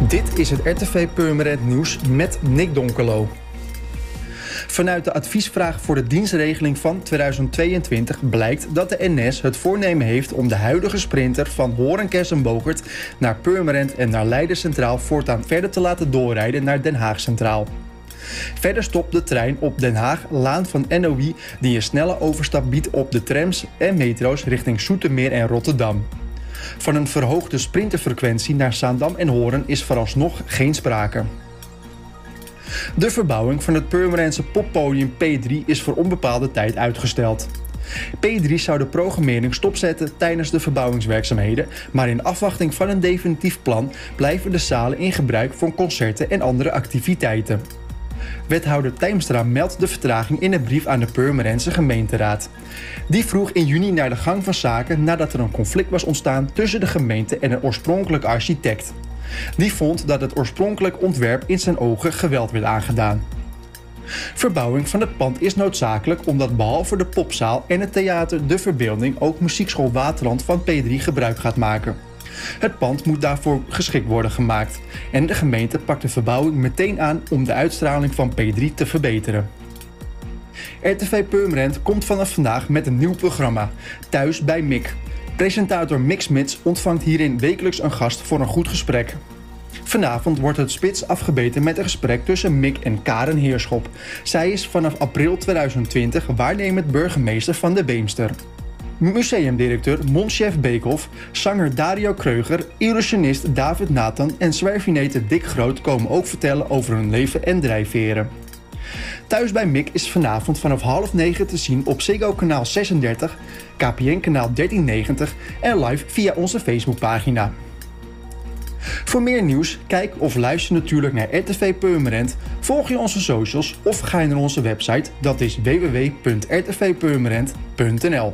Dit is het RTV Purmerend Nieuws met Nick Donkelo. Vanuit de adviesvraag voor de dienstregeling van 2022 blijkt dat de NS het voornemen heeft om de huidige sprinter van Horenkes en Bogert naar Purmerend en naar Leiden Centraal voortaan verder te laten doorrijden naar Den Haag Centraal. Verder stopt de trein op Den Haag Laan van NOI die een snelle overstap biedt op de trams en metro's richting Soetermeer en Rotterdam. Van een verhoogde sprinterfrequentie naar Zaandam en Horen is vooralsnog geen sprake. De verbouwing van het Purmerendse poppodium P3 is voor onbepaalde tijd uitgesteld. P3 zou de programmering stopzetten tijdens de verbouwingswerkzaamheden, maar in afwachting van een definitief plan blijven de zalen in gebruik voor concerten en andere activiteiten. Wethouder Tijmstra meldt de vertraging in een brief aan de Purmerendse gemeenteraad. Die vroeg in juni naar de gang van zaken nadat er een conflict was ontstaan tussen de gemeente en een oorspronkelijke architect. Die vond dat het oorspronkelijk ontwerp in zijn ogen geweld werd aangedaan. Verbouwing van het pand is noodzakelijk omdat behalve de popzaal en het theater De Verbeelding ook Muziekschool Waterland van P3 gebruik gaat maken. Het pand moet daarvoor geschikt worden gemaakt en de gemeente pakt de verbouwing meteen aan om de uitstraling van P3 te verbeteren. RTV Purmerend komt vanaf vandaag met een nieuw programma, Thuis bij Mick. Presentator Mick Smits ontvangt hierin wekelijks een gast voor een goed gesprek. Vanavond wordt het spits afgebeten met een gesprek tussen Mick en Karen Heerschop. Zij is vanaf april 2020 waarnemend burgemeester van de Beemster. Museumdirecteur Monchef Beekhoff, zanger Dario Kreuger, illusionist David Nathan en zwerfineter Dick Groot komen ook vertellen over hun leven en drijfveren. Thuis bij Mick is vanavond vanaf half negen te zien op Ziggo kanaal 36, KPN kanaal 1390 en live via onze Facebookpagina. Voor meer nieuws, kijk of luister natuurlijk naar RTV Purmerend, volg je onze socials of ga je naar onze website, dat is www.rtvpurmerend.nl.